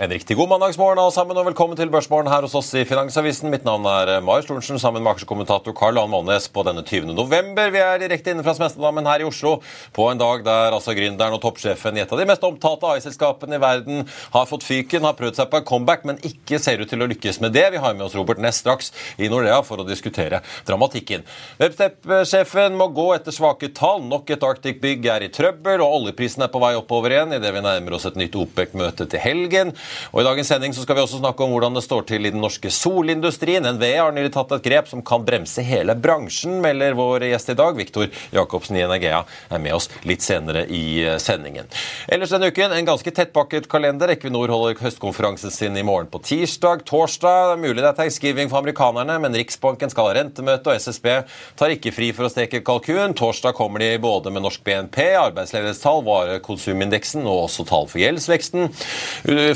En riktig god mandagsmorgen alle sammen, og velkommen til Børsmorgen her hos oss i Finansavisen. Mitt navn er Marius Thorensen, sammen med aksjekommentator Karl Johan Månes på denne 20. november. Vi er direkte inne fra Smestadammen her i Oslo på en dag der altså gründeren og toppsjefen i et av de mest omtalte AI-selskapene i verden har fått fyken, har prøvd seg på en comeback, men ikke ser ut til å lykkes med det. Vi har med oss Robert Næss straks i Nordea for å diskutere dramatikken. Webstep-sjefen må gå etter svake tall. Nok et Arctic bygg er i trøbbel, og oljeprisen er på vei oppover igjen idet vi nærmer oss et nytt OPEC-møte til helgen. Og I dagens sending så skal vi også snakke om hvordan det står til i den norske solindustrien. NVE har nylig tatt et grep som kan bremse hele bransjen, melder vår gjest i dag. Viktor Jacobsen i Energea er med oss litt senere i eh, sendingen. Ellers denne uken en ganske tettpakket kalender. Equinor holder høstkonferansen sin i morgen på tirsdag. Torsdag det er mulig det er thanksgiving for amerikanerne, men Riksbanken skal ha rentemøte, og SSB tar ikke fri for å steke kalkun. Torsdag kommer de både med norsk BNP, arbeidsledighetstall, varekonsumindeksen og også tall for gjeldsveksten.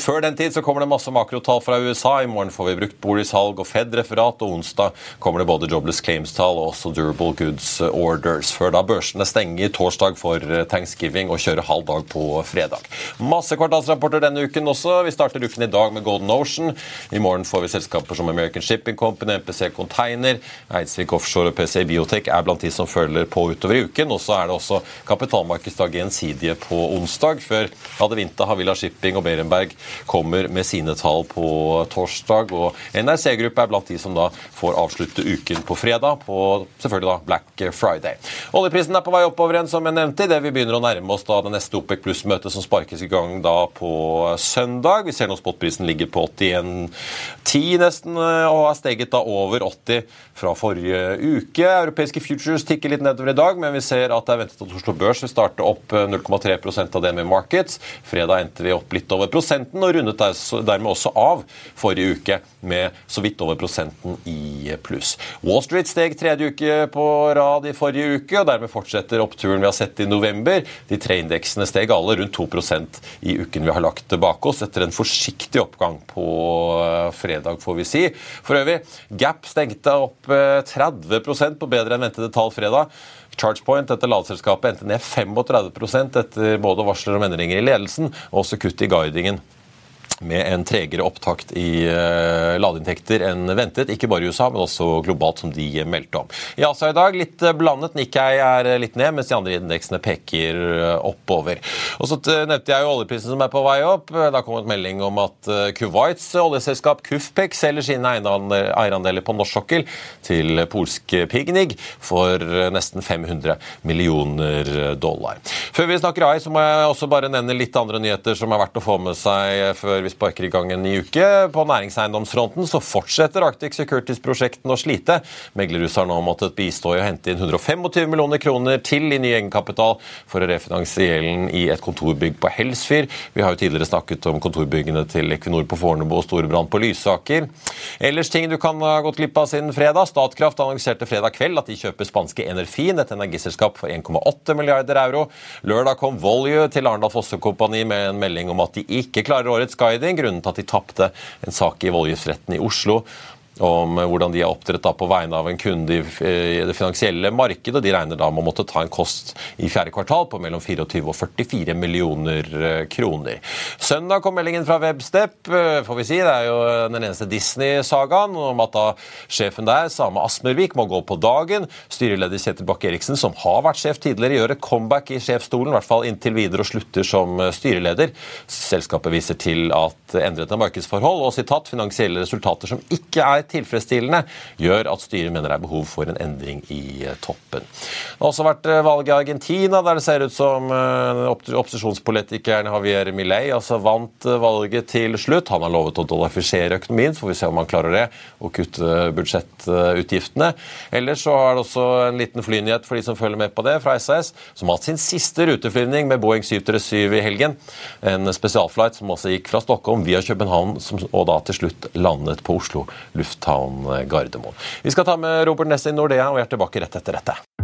Før den tid så kommer det masse makrotall fra USA. I morgen får vi brukt boligsalg og Fed-referat, og onsdag kommer det både jobless claims-tall og også durable goods orders. Før da børsene stenger torsdag for thanksgiving og kjører halv dag på fredag. Masse kvartalsrapporter denne uken også. Vi starter uken i dag med Golden Ocean. I morgen får vi selskaper som American Shipping Company, MPC Container, Eidsvik Offshore og PC Biotech er blant de som følger på utover i uken. Og så er det også kapitalmarkedsdag gjensidige på onsdag. Før hadde Vinta, Havila Shipping og Berenberg kommer med sine tall på torsdag. og NRC Gruppe er blant de som da får avslutte uken på fredag, på selvfølgelig da Black Friday. Oljeprisen er på vei oppover igjen, som jeg nevnte, idet vi begynner å nærme oss da det neste OPEC pluss-møtet som sparkes i gang da på søndag. Vi ser nå spotprisen ligger på 81,10 nesten, og har steget da over 80 fra forrige uke. Europeiske futures tikker litt nedover i dag, men vi ser at det er ventet at Oslo Børs vil starte opp 0,3% av det med markets. Fredag endte vi opp litt over prosenten og rundet dermed også av forrige uke med så vidt over prosenten i pluss. Wall Street steg tredje uke på rad i forrige uke, og dermed fortsetter oppturen vi har sett i november. De tre indeksene steg alle rundt 2% i uken vi har lagt bak oss, etter en forsiktig oppgang på eh, fredag, får vi si. For øvrig, Gap stengte opp 30 eh, på bedre enn ventede tall fredag. ChargePoint, dette ladeselskapet, endte ned 35% etter både varsler om endringer i ledelsen og også kutt i guidingen med en tregere opptakt i uh, ladeinntekter enn ventet, ikke bare i USA, men også globalt, som de meldte om. I Asia i dag litt blandet. Nikkei er litt ned, mens de andre indeksene peker oppover. Og Så nevnte jeg jo oljeprisen som er på vei opp. Det har kommet melding om at Kuwaits oljeselskap Kufpek selger sine eierandeler på norsk sokkel til polsk Pignig for nesten 500 millioner dollar. Før vi snakker AI, så må jeg også bare nevne litt andre nyheter som er verdt å få med seg før vi sparker i gang en ny uke. På næringseiendomsfronten så fortsetter Arctic Securities-prosjektene å slite. Meglerhuset har nå måttet bistå i å hente inn 125 millioner kroner til i ny egenkapital for å refinansiere gjelden i et kontorbygg på Helsfyr. Vi har jo tidligere snakket om kontorbyggene til Equinor på Fornebu og Storebrand på Lysaker. Ellers ting du kan ha gått glipp av siden fredag. Statkraft annonserte fredag kveld at de kjøper spanske Enerfin, et energiselskap for 1,8 milliarder euro. Lørdag kom Volue til Arendal Fosse Kompani med en melding om at de ikke klarer årets guiding, grunnen til at de tapte en sak i voldgiftsretten i Oslo. Om hvordan de er opptrådt på vegne av en kunde i det finansielle markedet. De regner da med å måtte ta en kost i fjerde kvartal på mellom 24 og 44 millioner kroner. Søndag kom meldingen fra Webstep, får vi si. Det er jo den eneste Disney-sagaen om at da sjefen der, Same Asmervik, må gå på dagen. Styreleder Kjetil Bakke-Eriksen, som har vært sjef tidligere, gjør et comeback i sjefsstolen, i hvert fall inntil videre, og slutter som styreleder. Selskapet viser til at endrede markedsforhold og sitat, finansielle resultater som ikke er tilfredsstillende, gjør at styret mener det er behov for en endring i eh, toppen. Det har også vært eh, valg i Argentina, der det ser ut som eh, opposisjonspolitikeren Javier Milei altså vant valget til slutt. Han har lovet å dollafisere økonomien, så får vi se om han klarer det, og kutte budsjettutgiftene. Ellers så er det også en liten flynyhet for de som følger med på det, fra SAS, som har hatt sin siste ruteflyvning med Boeing 737 i helgen. En spesialflight som også gikk fra Stockholm via København, og da til slutt landet på Oslo lufthavn Gardermoen. Vi skal ta med Robert Ness i Nordea, og er tilbake rett etter dette.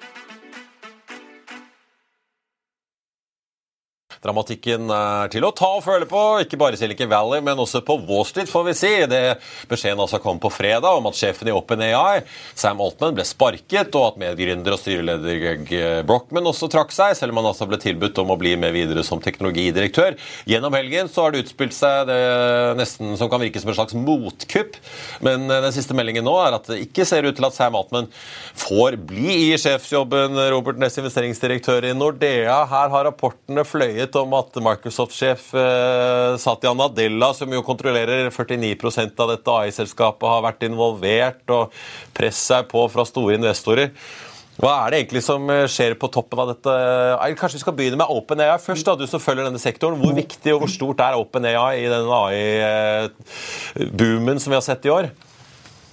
Dramatikken er til å ta og føle på, ikke bare i Silicon Valley, men også på Wall Street, får vi si. Det Beskjeden altså kom på fredag om at sjefen i OpenAI, Sam Altman, ble sparket, og at medgründer og styreleder Greg Brochman også trakk seg, selv om han altså ble tilbudt om å bli med videre som teknologidirektør. Gjennom helgen så har det utspilt seg det nesten som kan virke som en slags motkupp, men den siste meldingen nå er at det ikke ser ut til at Sam Altman får bli i sjefsjobben, Robert Ness, investeringsdirektør i Nordea. Her har rapportene fløyet nyhet om at Microsoft-sjef eh, Satya Nadella, som jo kontrollerer 49% av dette AI-selskapet, har vært involvert, og presset er på fra store investorer. Hva er det egentlig som eh, skjer på toppen av dette? Kanskje vi skal begynne med OpenAI først, da, du som følger denne sektoren. Hvor viktig og hvor stort er OpenAI i den AI-boomen som vi har sett i år?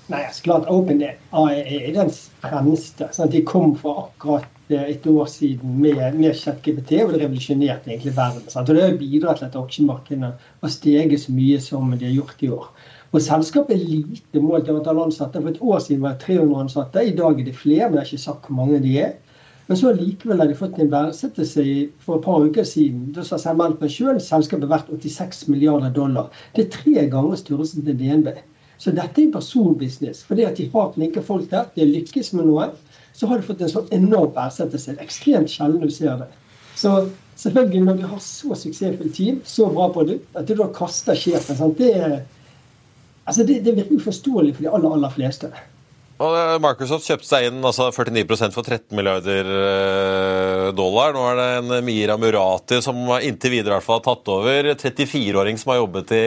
Nei, så klart OpenAI er den fremste. Sånn de kom fra akkurat et år siden med, med ChatGPT, og det revolusjonerte egentlig verden. Sant? Og Det har bidratt til at aksjemarkedene har steget så mye som de har gjort i år. Og Selskapet er lite målt i antall ansatte. For et år siden var det 300 ansatte. I dag er det flere, men jeg har ikke sagt hvor mange de er. Men så likevel har de fått en verdsettelse for et par uker siden. Da sa Sam Altman sjøl selskapet er verdt 86 milliarder dollar. Det er tre ganger størrelsen til DNB. Så dette er personbusiness. Fordi at de har flinke folk der, de lykkes med noe så har du fått en sånn enorm verdsettelse. Ekstremt sjelden du ser det. Så selvfølgelig, når du har så suksessfullt team, så bra produkt, at du da kaster sjefen sant? Det, altså det, det virker uforståelig for de aller, aller fleste. Og Microsoft kjøpte seg inn altså 49% for 13 milliarder eh, dollar. Nå er det en Mira Murati som inntil videre hvert fall har tatt over. 34-åring som har jobbet i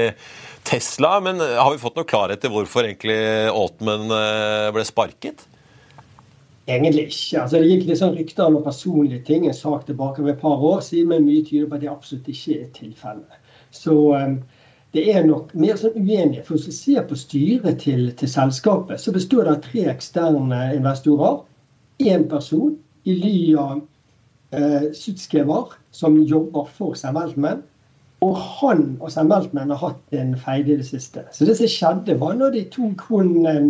Tesla. Men har vi fått noe klarhet i hvorfor egentlig Altman eh, ble sparket? Egentlig ikke. Altså, det gikk litt sånn rykter om personlige ting en sak tilbake ved et par år siden, men mye tyder på at det absolutt ikke er tilfellet. Så um, det er nok mer sånn uenighet. For hvis vi ser på styret til, til, selskapet, så består det av tre eksterne investorer. Én person, Ilya eh, Sutskevar, som jobber for Semeltmen. Og han og Semeltmen har hatt en feide i det siste. Så det som skjedde, var når de tok hun eh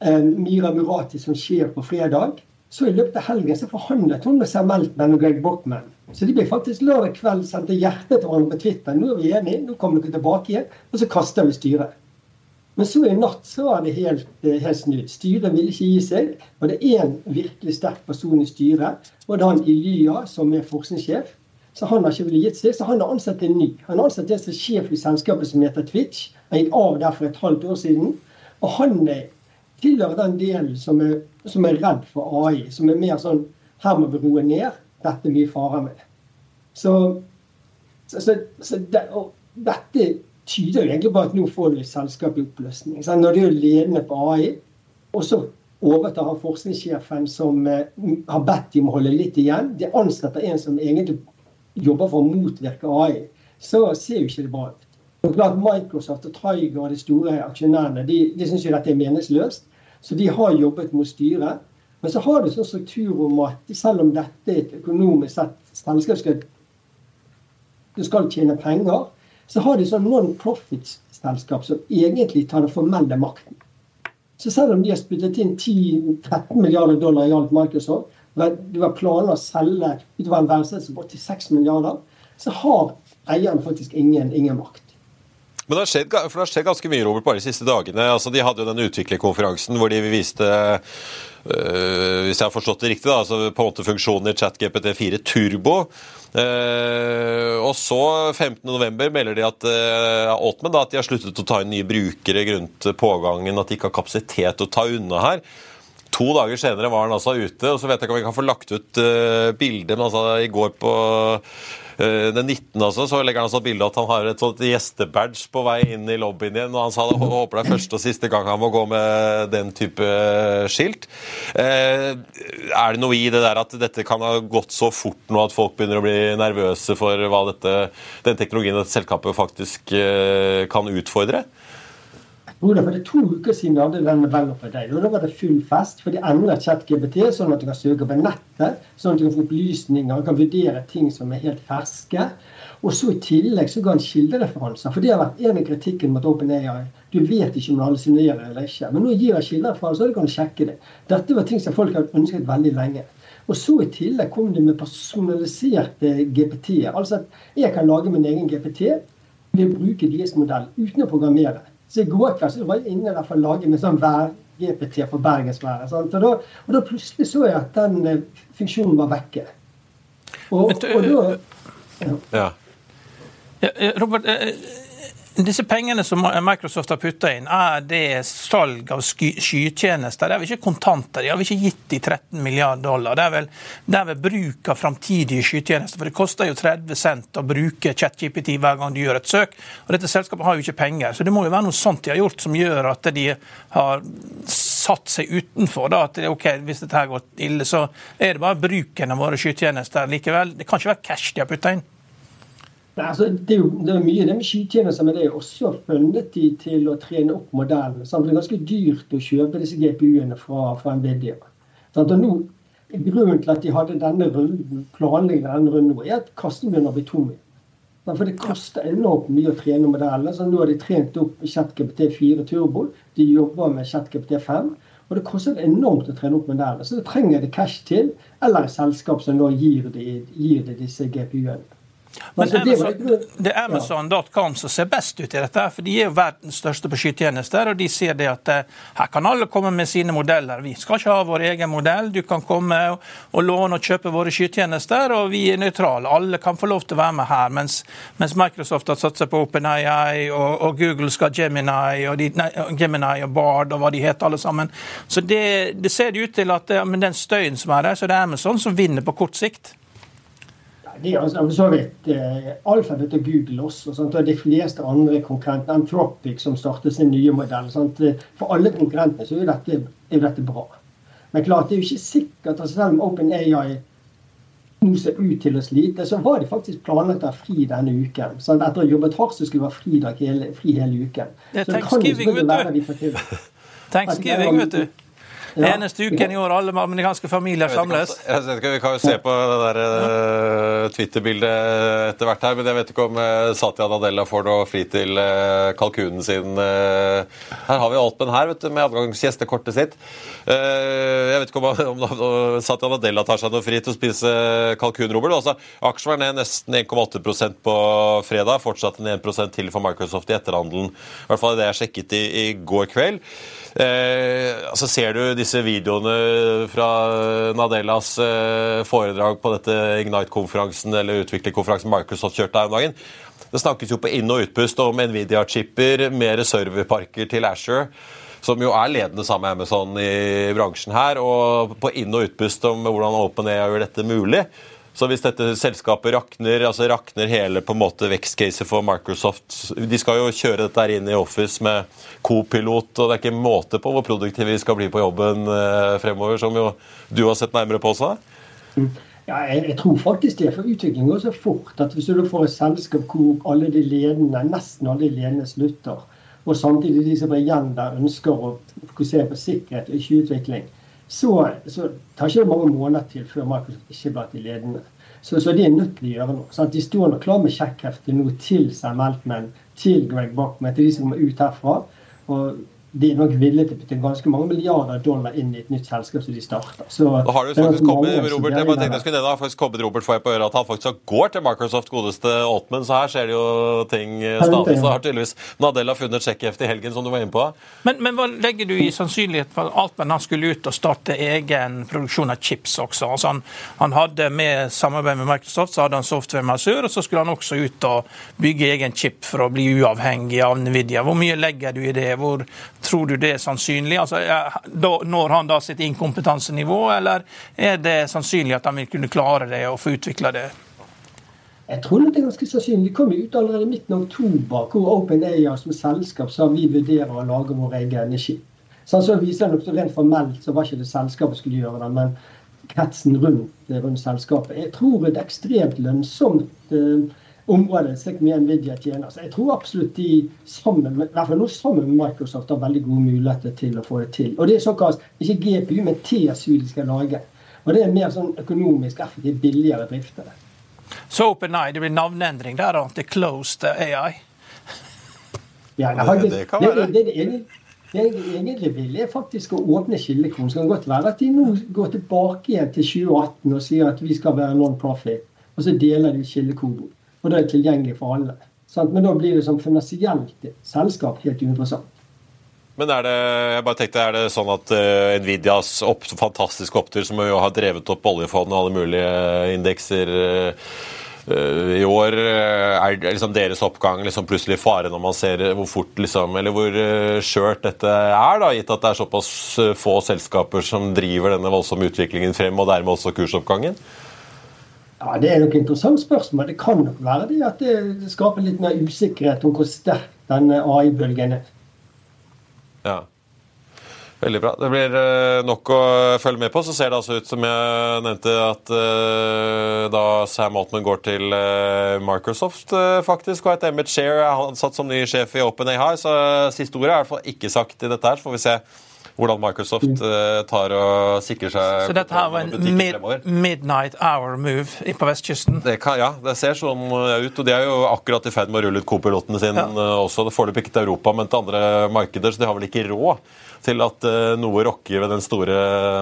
Mira Murati som skjer på fredag. Så i løpet av helgen så forhandlet hun med Semeltmen og Greg Bockman så de ble faktisk lørdag kveld sendte hjertet til hverandre på Twitter. Nå er vi enige, nå kommer dere tilbake igjen. Og så kaster vi styret. Men så i natt så var det helt, eh, helt snudd. Styret ville ikke gi seg. Og det er en virkelig sterk person i styret. Og det er han Ilya, som er forskningssjef. Så han har ikke villet gitt seg, så han har ansatt en ny. Han har ansatt en som er sjef i selskapet som heter Twitch. Han gikk av der for et halvt år siden. Og han tilhører den delen som er, som er redd for AI. Som er mer sånn Her må vi roe ned dette er mye farer med. Så, så, så, så det, dette tyder jo egentlig på at nå får du et selskap i oppløsning. Sant? når du er ledende på AI, og så overtar han forskningssjefen som eh, har bedt dem å holde litt igjen, de ansetter en som egentlig jobber for å motvirke AI, så ser jo ikke det bra ut. Og klart Microsoft og Tiger og de store aksjonærene de, de syns jo dette er meningsløst. Så de har jobbet mot styret. Men så har du sånn struktur om at selv om dette er et økonomisk sett selskap skal, skal tjene penger, så har de sånn non-profit-selskap som egentlig tar den formelle makten. Så selv om de har spyttet inn 10-13 milliarder dollar i alt Microsoft, det var planer å selge utover en verdsettelse på 86 milliarder, så har eieren faktisk ingen, ingen makt. Men det har, skjedd, det har skjedd ganske mye Robert, bare de siste dagene. Altså, de hadde jo den utviklerkonferansen hvor de viste øh, hvis jeg har forstått det riktig, da, altså på en måte funksjonen i ChatGPT4 Turbo. Uh, og så 15.11 melder de at uh, Altman da, at de har sluttet å ta inn nye brukere grunnet pågangen, at de ikke har kapasitet til å ta unna her. To dager senere var han altså ute, og så vet jeg ikke om vi kan få lagt ut uh, bilde, men altså i går på Eh, den 19. altså, så legger han altså bilde at han har et sånt gjestebadge på vei inn i lobbyen igjen. og Han sa det håper det er første og siste gang han må gå med den type skilt. Eh, er det noe i det der at dette kan ha gått så fort nå at folk begynner å bli nervøse for hva dette, den teknologien dette selskapet faktisk eh, kan utfordre? Jo, det er to uker siden vi hadde den developer day. Og da var det full fest. For de endret ChatGPT sånn at du kan søke på nettet. Sånn at du kan få opplysninger, kan vurdere ting som er helt ferske. Og så i tillegg så ga han kildereferanser. For det har vært en av kritikken mot OpenAI. Du vet ikke om det hallusinerer eller ikke. Men nå gir jeg kildereferanser, så du kan sjekke det. Dette var ting som folk har ønsket veldig lenge. Og så i tillegg kom de med personaliserte GPT-er. Altså at jeg kan lage min egen GPT ved å bruke deres modell uten å programmere. Så i går kveld så var jeg inne der for å lage med sånn vær-GPT for bergensværet. Og, da, og da plutselig så jeg at den eh, funksjonen var vekke. Og, og da ja. ja. Robert, eh, disse pengene som Microsoft har putta inn, er det salg av skytjenester? Det er vel ikke kontanter? De har vel ikke gitt de 13 milliarder dollar? Det er vel, det er vel bruk av framtidige skytjenester? For det koster jo 30 cent å bruke ChatGPT hver gang du gjør et søk. Og dette selskapet har jo ikke penger, så det må jo være noe sånt de har gjort som gjør at de har satt seg utenfor. da, at ok, Hvis dette har gått ille, så er det bare bruken av våre skytjenester likevel. Det kan ikke være cash de har putta inn? Altså, det, er jo, det er mye det med skytjenester, men det er også funnet de til å trene opp modellen. Sant? det er ganske dyrt å kjøpe disse GPU-ene fra, fra Nvidia. Sant? og nå, grunnen til at de hadde denne runden, planlegger denne runden nå, er at kassen begynner å bli tom. For det koster enormt mye å trene modellene. Så nå har de trent opp ChatGPT4 Turbo. De jobber med ChatGPT5. Og det koster enormt å trene opp modellene. Så det trenger de cash til, eller et selskap som nå gir de, gir de disse GPU-ene. Men Amazon, det er Amazon.com som ser best ut i dette, for de er jo verdens største på skytjenester. Og de ser det at eh, her kan alle komme med sine modeller. Vi skal ikke ha vår egen modell. Du kan komme og låne og kjøpe våre skytjenester, og vi er nøytrale. Alle kan få lov til å være med her. Mens, mens Microsoft har satsa på OpenAI, og, og, Google skal Gemini og, de, nei, Gemini og Bard og hva de heter alle sammen. Så det, det ser ut til at med den støyen som er der, så det er det Amazon som vinner på kort sikt de er altså, så vidt eh, Alphabet og Google også. Sant? og De fleste andre konkurrenter. Anthropic som startet sin nye modell. Sant? For alle konkurrentene så er dette, er dette bra. Men klart, det er jo ikke sikkert at selv om OpenAI nå ser ut til å slite, så var de faktisk planlagt å ha fri denne uken. Så etter å ha jobbet hardt, så skulle det være fri, hele, fri hele uken. Det er de får til. Thanksgiving, vet du. Ja. Eneste uken i år alle amerikanske familier samles. Jeg vet ikke, vi kan jo se på det der uh, Twitter-bildet etter hvert her, men jeg vet ikke om uh, Satya Nadella får noe fri til uh, kalkunen sin. Her har vi Alpen her vet du, med adgangsgjestekortet sitt. jeg vet ikke om, om, om Satya Nadella tar seg noe fri til å spise kalkun, Robert. Altså, aksjen var ned nesten 1,8% på fredag. Fortsatt en 1% til for Microsoft i etterhandelen. I hvert fall det jeg sjekket i, i går kveld. Eh, altså Ser du disse videoene fra Nadellas eh, foredrag på dette Ignite-konferansen eller utviklerkonferansen Microsoft kjørte her om dagen? Det snakkes jo på inn- og utpust om Nvidia-chipper, mer serverparker til Asher som jo er ledende sammen med Amazon i bransjen her, og på inn- og utpust om hvordan OpenAI gjør dette mulig. Så hvis dette selskapet rakner, altså rakner hele på en måte vekstcaset for Microsoft De skal jo kjøre dette inn i Office med co-pilot, og det er ikke måte på hvor produktive vi skal bli på jobben eh, fremover, som jo du har sett nærmere på også? Ja, jeg, jeg, tror faktisk det, for utviklingen går så fort at hvis du får et selskap hvor alle de ledende, nesten alle de ledende slutter, og samtidig de som er igjen der ønsker å fokusere på sikkerhet og ikke utvikling, så, så tar ikke det mange måneder til før Microsoft ikke blir til ledende. Så, så de er nødt til å gjøre noe. Sant? De står nå klar med sjekkhefte nå til Sam Altman, til Greg Bachman, til de som kommer ut herfra. Og de er nok villige til å putte ganske mange milliarder dollar inn i et nytt selskap som de starter. Så, da har du faktisk kommet Robert, jeg bare tenkte jeg skulle nevne, har faktisk kommet Robert får jeg på øret at han faktisk går til Microsoft, godeste Altman. Så her skjer det jo ting stadig. Så har tydeligvis Nadella funnet sjekkheftet i helgen, som du var inne på. Men, men, hva legger du i sannsynlighet for at Altman han skulle ut og starte egen produksjon av chips også? Altså han, han, hadde med samarbeid med Microsoft, så hadde han software med Azure, og så skulle han også ut og bygge egen chip for å bli uavhengig av Nvidia. Hvor mye legger du i det? Hvor Tror du det er sannsynlig? Altså, når han da sitt inkompetansenivå, eller er det sannsynlig at han vil kunne klare det og få utvikla det? Jeg tror det er ganske sannsynlig. Det kom ut allerede midten av oktober, hvor OpenAir som selskap sa vi vurderer å lage vår egen energi. Så, så viser det nok Rent formelt så var ikke det selskapet skulle gjøre det, men kretsen rundt, rundt selskapet. Jeg tror det er ekstremt lønnsomt. Området slik mye Nvidia tjener. Så jeg tror absolutt de sammen med, i hvert fall nå sammen med Microsoft har veldig gode muligheter til å få det til. Og det er såkalt ikke GPU, men TSU de skal lage. Og det er mer sånn økonomisk effektivt, billigere driftere. Så OpenAI, det blir navneendring der da, til Closed AI? Ja, det, det, det kan være. Det, det, det, det jeg egentlig vil, er faktisk å åpne kildekoden. Så kan godt være at de nå går tilbake igjen til 2018 og sier at vi skal være non-profit, og så deler de kildekoden og det er tilgjengelig for alle. Sant? Men da blir det som finansielt selskap helt uinteressant. Men er det jeg bare tenkte, er det sånn at uh, Nvidias opp, fantastiske opptur, som jo har drevet opp oljefondet og alle mulige uh, indekser uh, i år, er liksom deres oppgang liksom plutselig fare når man ser hvor fort liksom, eller hvor skjørt dette er, da, gitt at det er såpass få selskaper som driver denne voldsomme utviklingen frem, og dermed også kursoppgangen? Ja, Det er nok et interessant spørsmål. Det kan nok være det at det skaper litt mer usikkerhet om hvor sterk denne AI-bølgen er. Ja. Veldig bra. Det blir eh, nok å følge med på. Så ser det altså ut som jeg nevnte, at uh, da Sam Altman går til uh, Microsoft faktisk, og at Emmet Share er ansatt som ny sjef i OpenAI, så siste ordet er i hvert fall ikke sagt i dette her. Så får vi se hvordan Microsoft uh, tar og sikrer seg Så dette her var en mid midnight hour move på vestkysten? Det kan, ja, det ser sånn eh, ut. Og de er jo akkurat i ferd med å rulle ut co-pilotene sine ja. uh, også. Det Foreløpig ikke til Europa, men til andre markeder, så de har vel ikke råd til at noe rokker ved den store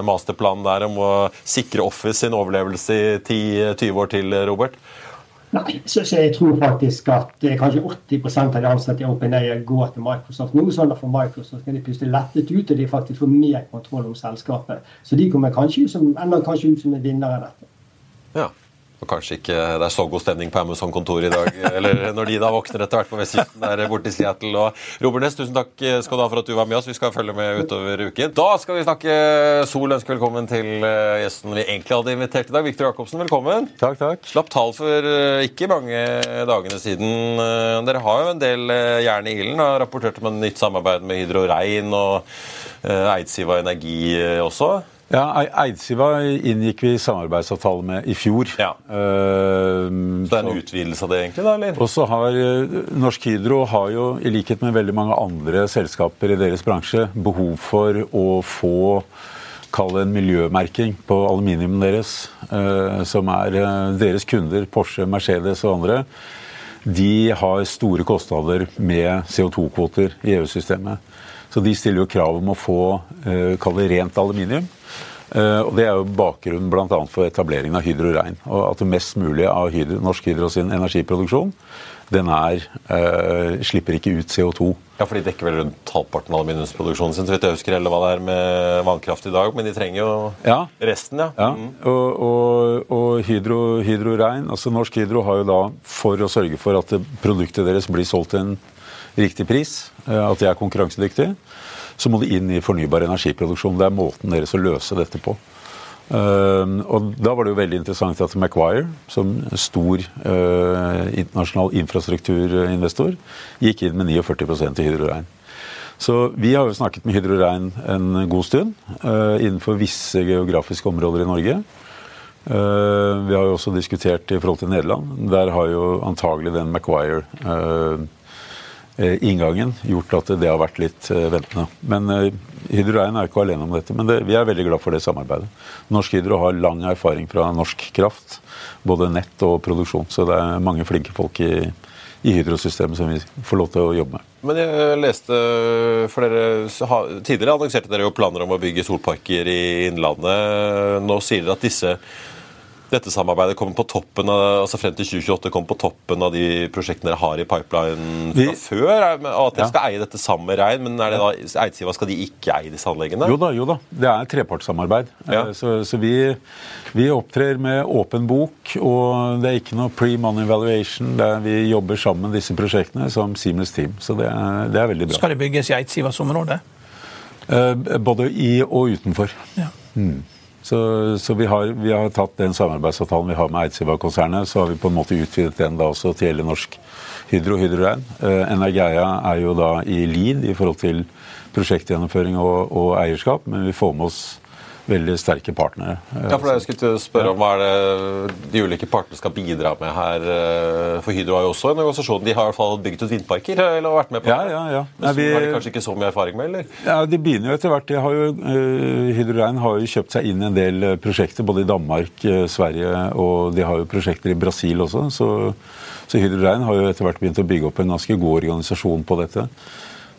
masterplanen der om å sikre Office sin overlevelse i 10-20 år til, Robert. Nei, så, jeg tror faktisk at eh, kanskje 80% av de ansatte i OpenAI går til Microsoft nå. sånn at For Microsoft kan de puste lettet ut, og de faktisk får mer kontroll om selskapet. Så de kommer kanskje ut som, kanskje ut som en vinner av dette. Ja. Og kanskje ikke det er så god stemning på Amazon-kontoret i dag, eller når de da våkner etter hvert på vestkysten der borte i Seattle. Og Robert Næss, tusen takk skal du ha for at du var med oss. Vi skal følge med utover uken. Da skal vi snakke Sol. Ønsker velkommen til eh, gjesten vi egentlig hadde invitert i dag. Viktor Jacobsen, velkommen. Takk, takk. Slapp tall for eh, ikke mange dagene siden. Eh, dere har jo en del jern i ilden. Har rapportert om en nytt samarbeid med Hydro Rein og Eidsiva Energi også. Ja, Eidsiva inngikk vi samarbeidsavtale med i fjor. Ja. Uh, så det er en utvidelse av det, egentlig? da, eller? Og så har uh, Norsk Hydro har jo, i likhet med veldig mange andre selskaper i deres bransje, behov for å få Kall det en miljømerking på aluminiumen deres, uh, som er deres kunder, Porsche, Mercedes og andre. De har store kostnader med CO2-kvoter i EU-systemet. Så de stiller jo krav om å få kall det rent aluminium. Eh, og Det er jo bakgrunnen bl.a. for etableringen av Hydro Rein. Og at det mest mulig av Hydro, Norsk Hydro sin energiproduksjon den er, eh, slipper ikke ut CO2. Ja, for De dekker vel rundt halvparten av aluminiumsproduksjonen sin, så vidt jeg husker, eller hva det er med vannkraft i dag. Men de trenger jo ja. resten, ja. ja. Mm. Og, og, og Hydro, Hydro, Rein, altså Norsk Hydro har jo da, for å sørge for at produktet deres blir solgt til en riktig pris, eh, at de er konkurransedyktige, så må det inn i fornybar energiproduksjon. Det er måten deres å løse dette på. Uh, og Da var det jo veldig interessant at Maguire, som stor uh, internasjonal infrastrukturinvestor, gikk inn med 49 i Hydro Rein. Så vi har jo snakket med Hydro Rein en god stund uh, innenfor visse geografiske områder i Norge. vi har jo også diskutert i forhold til Nederland. Der har jo antagelig den Maguire Eh, inngangen gjort at det har vært litt eh, ventende. Men eh, Hydro Rein er ikke alene om dette, men det, vi er veldig glad for det samarbeidet. Norsk Hydro har lang erfaring fra norsk kraft, både nett og produksjon. Så det er mange flinke folk i, i Hydro-systemet som vi får lov til å jobbe med. Men jeg leste for dere Tidligere annonserte dere jo planer om å bygge solparker i Innlandet. Nå sier dere at disse dette samarbeidet kommer på toppen av, altså frem til 2028 kommer på toppen av de prosjektene dere har i pipeline fra Vi, før? Og at dere ja. skal eie dette sammen med Rein, men er det da, Eidsiva skal de ikke eie disse anleggene? Jo da, jo da. Det er trepartssamarbeid. Ja. Eh, så, så vi, vi, opptrer med åpen bok, og det er ikke noe pre-money valuation. Er, vi jobber sammen disse prosjektene som Seamless Team. Så det er, det er veldig bra. Skal det bygges i Eidsivas område? Eh, både i og utenfor. Ja. Mm. Så, så vi, har, vi, har, tatt den samarbeidsavtalen vi har med Eidsiva-konsernet, så har vi på en måte utvidet den da også til hele norsk Hydro Hydro Rein. Eh, Energeia er jo da i lead i forhold til prosjektgjennomføring og, og eierskap, men vi får med oss veldig sterke partnere. Ja, for Jeg skulle spørre om Hva er det de ulike partene skal bidra med her? Eh, for Hydro har jo også en organisasjon. De har i hvert fall bygget ut vindparker? eller vært med på det? ja, ja, ja. Men vi, har de kanskje ikke så mye erfaring med? eller? Ja, De begynner jo etter hvert. De har jo, uh, Hydro Rein har jo kjøpt seg inn en del eh, prosjekter, både i Danmark, Sverige og de har jo prosjekter i Brasil også. Så, så Hydro Rein har jo etter hvert begynt å bygge opp en ganske god organisasjon på dette.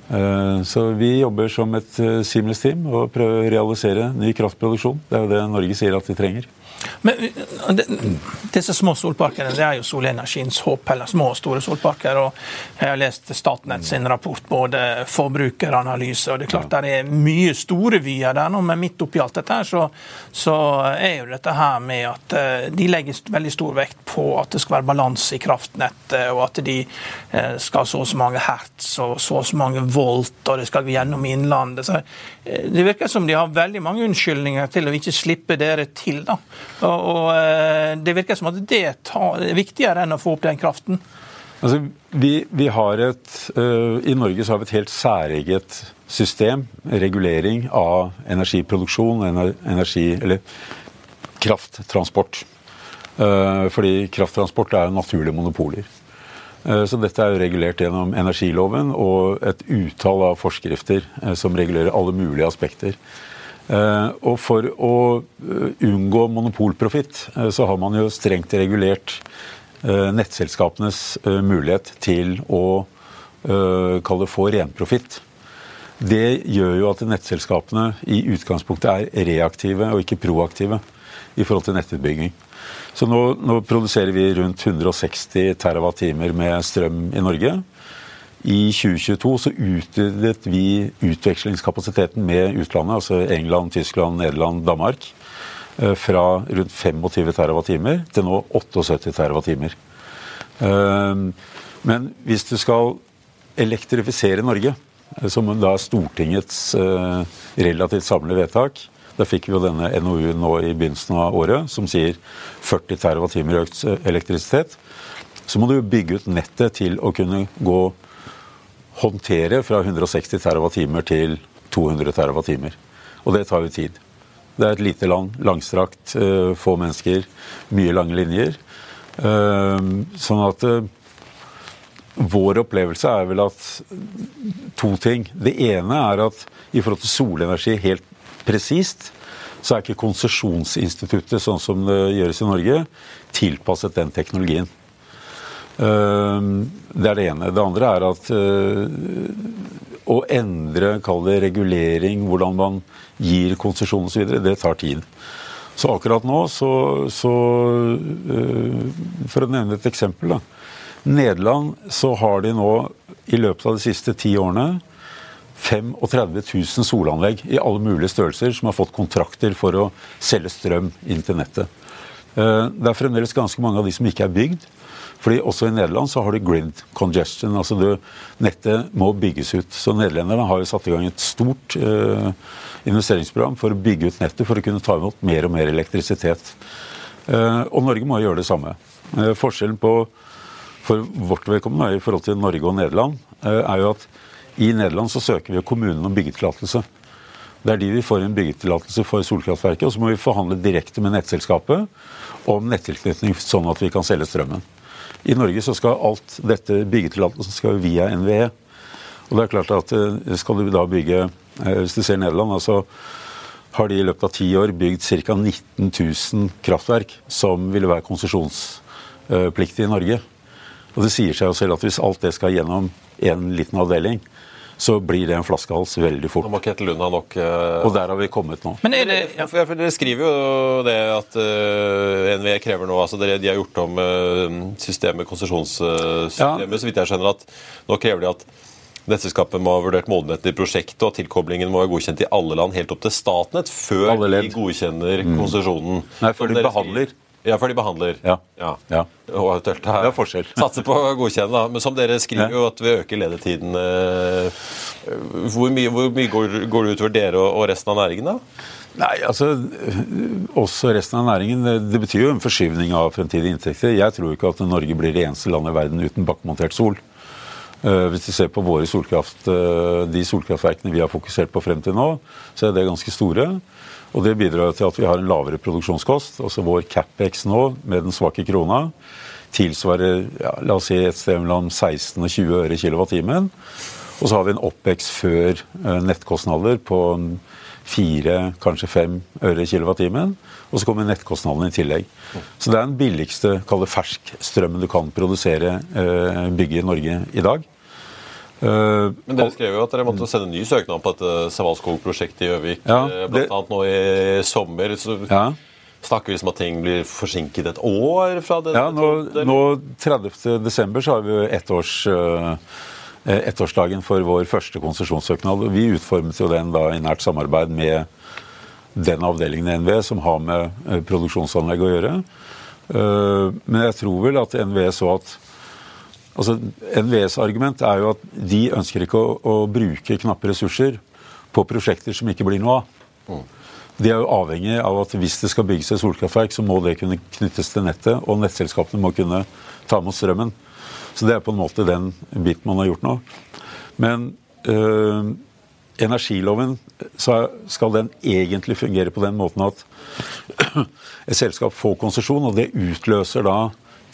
Eh, så vi jobber som et eh, seamless team og prøver å realisere ny kraftproduksjon. Det er jo det Norge sier at de trenger. Men eh, Disse små solparkene det er jo solenergiens håp, eller små og store solparker. og Jeg har lest Statnett sin rapport, både forbrukeranalyse og Det er klart det er mye store vyer der nå, men midt oppi alt dette her, så, så, er jo dette her med at eh, de legger veldig stor vekt på at det skal være balanse i kraftnettet, og at de eh, skal så og så mange hertz og så og så mange volt, og det skal gå gjennom Innlandet. Så det virker som de har veldig mange unnskyldninger til å ikke slippe dere til. da. Og, og eh, Det virker som at det er viktigere enn å få opp den kraften. Altså, vi, vi har et, uh, I Norge så har vi et helt særeget system, regulering av energiproduksjon, energi, eller krafttransport. Uh, fordi krafttransport er naturlige monopoler. Så dette er jo regulert gjennom energiloven og et utall av forskrifter som regulerer alle mulige aspekter. Eh, og for å eh, unngå monopolprofitt, eh, så har man jo strengt regulert nettselskapenes mulighet til å kalle det få renprofitt. Det gjør jo at nettselskapene i utgangspunktet er reaktive og ikke proaktive i forhold til nettutbygging. Så nå, nå produserer vi rundt 160 TWh med strøm i Norge. I 2022 så utvidet vi utvekslingskapasiteten med utlandet, altså England, Tyskland, Nederland, Danmark, eh, fra rundt 25 TWh til nå 78 TWh. Eh, men hvis du skal elektrifisere Norge, eh, som da er Stortingets relativt samlede vedtak, da fikk vi jo denne NOU-en nå i begynnelsen av året som sier 40 TWh økt elektrisitet. Så må du bygge ut nettet til å kunne gå håndtere fra 160 TWh til 200 TWh. Og det tar jo tid. Det er et lite land, langstrakt, eh, få mennesker, mye lange linjer. Eh, sånn at eh, vår opplevelse er vel at to ting. Det ene er at i forhold til solenergi helt presist, så er ikke konsesjonsinstituttet sånn som det gjøres i Norge, tilpasset den teknologien. Eh, det er det ene. Det andre er at eh, å endre, kall det regulering, hvordan man gir konsesjon osv., det tar tid. Så akkurat nå, så, så eh, For å nevne et eksempel. da. Nederland så har de nå i løpet av de siste ti årene 35 000 solanlegg i alle mulige størrelser som har fått kontrakter for å selge strøm inn til nettet. Det er fremdeles ganske mange av de som ikke er bygd. Fordi også i Nederland så har du grid congestion. altså du, Nettet må bygges ut. Så nederlenderne har jo satt i gang et stort uh, investeringsprogram for å bygge ut nettet for å kunne ta imot mer og mer elektrisitet. Uh, og Norge må gjøre det samme. Uh, forskjellen på for vårt vedkommende i forhold til Norge og Nederland er jo at i Nederland så søker vi kommunen om byggetillatelse. Det er de vi får en byggetillatelse for solkraftverket, og så må vi forhandle direkte med nettselskapet om nettilknytning, sånn at vi kan selge strømmen. I Norge så skal alt dette byggetillatelsen skal via NVE. Og det er klart at eh, skal du da bygge eh, Hvis du ser Nederland, altså har de i løpet av ti år bygd ca. 19 000 kraftverk som ville være konsesjonspliktige i Norge. Og det sier seg jo selv at hvis alt det skal gjennom én liten avdeling, så blir det en flaskehals veldig fort. Nå må Ketil Lund ha nok uh... Og der har vi kommet nå. Men er det, ja. for, for Dere skriver jo det at uh, NVE krever nå altså dere, De har gjort om uh, systemet, konsesjonssystemet, ja. så vidt jeg skjønner at nå krever de at Nettselskapet må ha vurdert modenheten i prosjektet, og tilkoblingen må være godkjent i alle land, helt opp til Statnett, før de godkjenner mm. Nei, før de behandler. Ja, for de behandler. Ja. ja. ja. Og det er forskjell. Satser på å godkjenne, da. Men som dere skriver jo at vi øker ledetiden. Eh, hvor mye, hvor mye går, går, det utover dere og, resten av næringen, da? Nei, altså, Også resten av næringen. Det betyr jo en forskyvning av fremtidige inntekter. Jeg tror ikke at Norge blir det eneste landet i verden uten bakkemontert sol. Eh, hvis du ser på våre solkraft, eh, de solkraftverkene vi har fokusert på frem til nå, så er det ganske store. Og det bidrar til at vi har en lavere produksjonskost. Også vår Capex nå, med den svake krona, tilsvarer ja, la oss si et sted mellom 16 og 20 øre kilowattimen. Og så har vi en Opex før eh, nettkostnader på 4, kanskje 5 øre kilowattimen. Og så kommer nettkostnadene i tillegg. Så det er den billigste kall det ferskstrømmen du kan produsere, eh, bygge i Norge i dag. Uh, Men dere skrev jo at dere måtte sende ny søknad på et Savalskog-prosjekt i Gjøvik. Ja, eh. Annet nå i sommer. Så ja. snakker vi om at ting blir forsinket et år fra det? Ja, nå, nå 30. desember så har vi ettårs, uh, ettårsdagen for vår første konsesjonssøknad. Vi utformet jo den da i nært samarbeid med den avdelingen i NVE som har med produksjonsanlegg å gjøre. Men jeg tror vel at NVE så at Altså, NVEs argument er jo at de ønsker ikke å, å, bruke knappe ressurser på prosjekter som ikke blir noe av. Mm. De er jo avhengig av at hvis det skal bygges et solkraftverk, så må det kunne knyttes til nettet, og nettselskapene må kunne ta imot strømmen. Så det er på en måte den biten man har gjort nå. Men øh, energiloven skal den egentlig fungere på den måten at et selskap får konsesjon, og det utløser da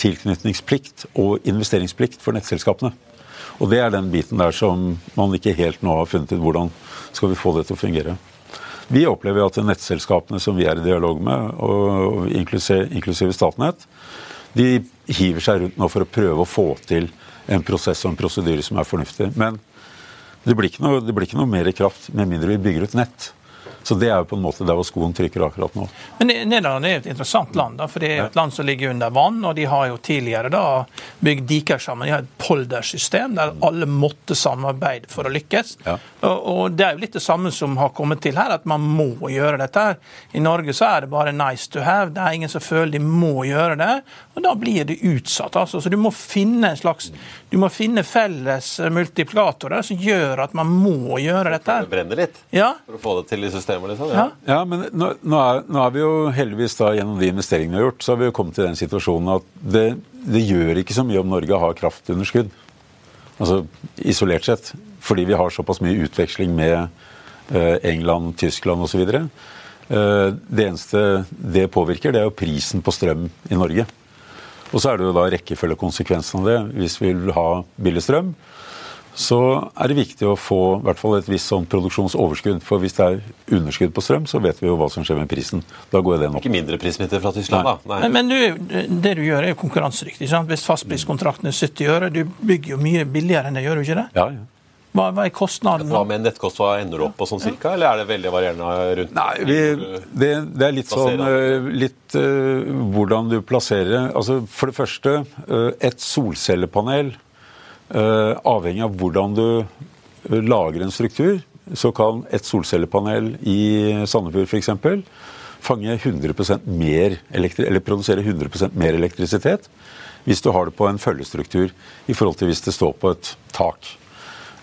tilknytningsplikt og investeringsplikt for nettselskapene. Og det er den biten der som man ikke helt nå har funnet ut hvordan skal vi få det til å fungere. Vi opplever at nettselskapene som vi er i dialog med, og inklusive, Statnett, de hiver seg rundt nå for å prøve å få til en prosess og en prosedyre som er fornuftig. Men det blir, noe, det blir ikke noe, mer kraft med mindre vi bygger ut nett. Så det er jo på en måte der hvor skoen trykker akkurat nå. Men Nederland er et interessant land, da, for det er et land som ligger under vann. Og de har jo tidligere da bygd diker sammen. De har et poldersystem der alle måtte samarbeide for å lykkes. Ja. Og, og Det er jo litt det samme som har kommet til her, at man må gjøre dette. her. I Norge så er det bare nice to have. Det er ingen som føler de må gjøre det. Og da blir det utsatt. altså. Så du må finne en slags, du må finne felles multiplikatorer som gjør at man må gjøre dette. her. Det brenner litt Ja, for å få det til i systemet, liksom. ja. Ja, men nå, nå, er, nå er vi jo heldigvis da gjennom de investeringene vi har gjort, så har vi jo kommet til den situasjonen at det, det gjør ikke så mye om Norge har kraftunderskudd. Altså isolert sett. Fordi vi har såpass mye utveksling med eh, England, Tyskland osv. Eh, det eneste det påvirker, det er jo prisen på strøm i Norge. Og så er det jo da rekkefølgekonsekvensen av det. Hvis vi vil ha billig strøm, så er det viktig å få i hvert fall et visst sånn produksjonsoverskudd. For hvis det er underskudd på strøm, så vet vi jo hva som skjer med prisen. Da går den opp. Ikke mindre prissmitte fra Tyskland, Nei. da. Nei. Men, men du, det du gjør, er jo konkurransedyktig. sant? Hvis fastpriskontrakten er 70 øre, du bygger jo mye billigere enn det, gjør du ikke det? Ja, ja. Hva, hva er kostnaden? Hva med en nettkost, hva ender du opp på sånn cirka, eller er det veldig varierende rundt? Nei, vi, det, det er litt sånn eh, litt uh, hvordan du plasserer Altså For det første, uh, et solcellepanel Avhengig av hvordan du eh, lager en struktur, så kan et solcellepanel i Sandefjord f.eks. fange 100% mer eller produsere 100% mer elektrisitet hvis du har det på en følgestruktur i forhold til hvis det står på et tak.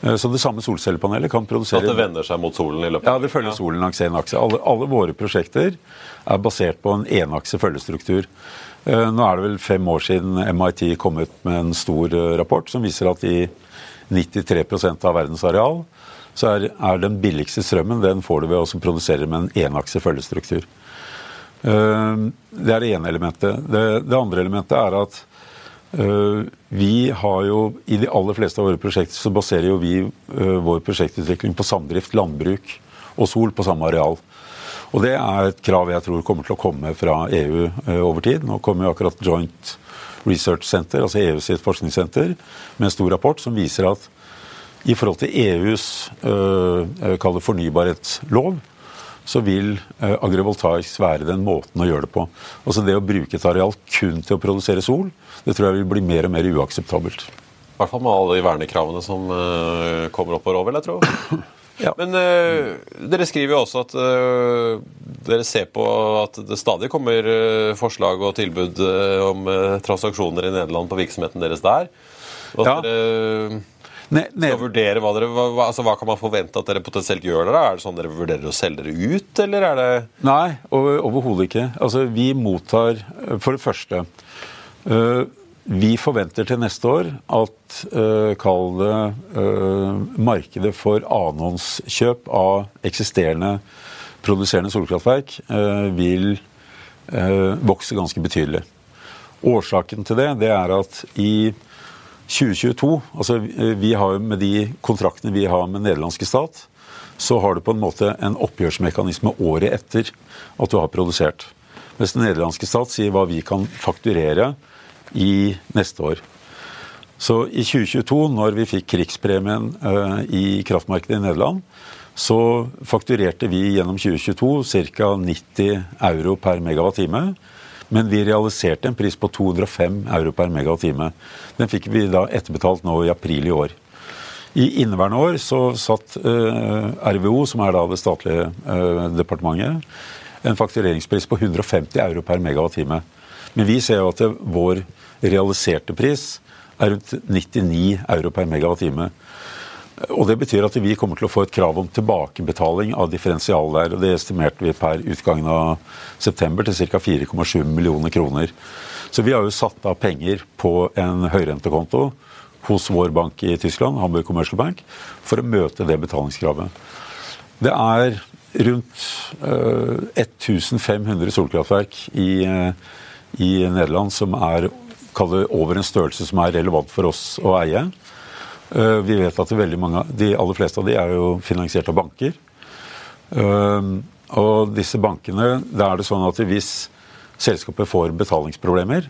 Eh, Så det samme solcellepanelet kan produsere At det vender seg mot solen i løpet av ja, det følger solen langs én akse. Alle, alle våre prosjekter er basert på en enakse følgestruktur. Eh, Nå er det vel fem år siden MIT kom ut med en stor eh, rapport som viser at i 93% av verdens areal så er, er den billigste strømmen den får du ved å produsere med en enakse følgestruktur. Eh, Det er det ene elementet. Det, det andre elementet er at vi har jo, I de aller fleste av våre prosjekter så baserer jo vi vår prosjektutvikling på samdrift, landbruk og sol på samme areal. Og Det er et krav jeg tror kommer til å komme fra EU eh, over tid. Nå kommer jo akkurat Joint Research Center, altså EU sitt forskningssenter, med en stor rapport som viser at i forhold til EUs øh, fornybarhetslov, så vil øh, agrivoltaics være den måten å gjøre det på. Altså Det å bruke et areal kun til å produsere sol, det tror jeg vil bli mer og mer uakseptabelt. I hvert fall med alle de vernekravene som øh, kommer opp og over, vil jeg tro. Ja. Men uh, dere skriver jo også at uh, dere ser på at det stadig kommer uh, forslag og tilbud om transaksjoner i Nederland på virksomheten deres der. Og at Ja. dere Ne, skal vurdere hva dere hva, altså, hva kan man forvente at dere potensielt gjør der? Er det sånn dere vurderer å selge dere ut, eller er det nei, over- overhodet ikke. Altså Vi mottar For det første Vi forventer til neste år at uh, Kall det uh, markedet for annenhåndskjøp av eksisterende produserende solkraftverk uh, vil vokse ganske betydelig. Årsaken til det, det er at i 2022, altså vi har med de kontraktene vi har med nederlandske stat, så har du på en måte en oppgjørsmekanisme året etter at du har produsert. Mens den nederlandske stat sier hva vi kan fakturere i neste år. Så i 2022, når vi fikk krigspremien eh, i kraftmarkedet i Nederland, så fakturerte vi gjennom 2022 ca. 90 euro per megawatt-time. Men vi realiserte en pris på 205 euro per megawatt-time. Den fikk vi da etterbetalt nå i april i år. I inneværende år så satt eh, RVO, som er da det statlige eh, departementet, en faktureringspris på 150 euro per megawatt-time. Men vi ser jo at vår realiserte pris er rundt 99 euro per megawatt-time. Og Det betyr at vi kommer til å få et krav om tilbakebetaling av differensial der. og Det estimerte vi per utgangen av september til ca. 4,7 millioner kroner. Så vi har jo satt av penger på en høyrentekonto hos vår bank i Tyskland, Hamburg Commercial Bank, for å møte det betalingskravet. Det er rundt eh, 1500 solkraftverk i, eh, i Nederland som er kall det over en størrelse som er relevant for oss å eie. Eh, Vi vet at mange, de aller fleste av de er jo finansiert av banker. Eh, Og disse bankene, da er det sånn at hvis selskapet får betalingsproblemer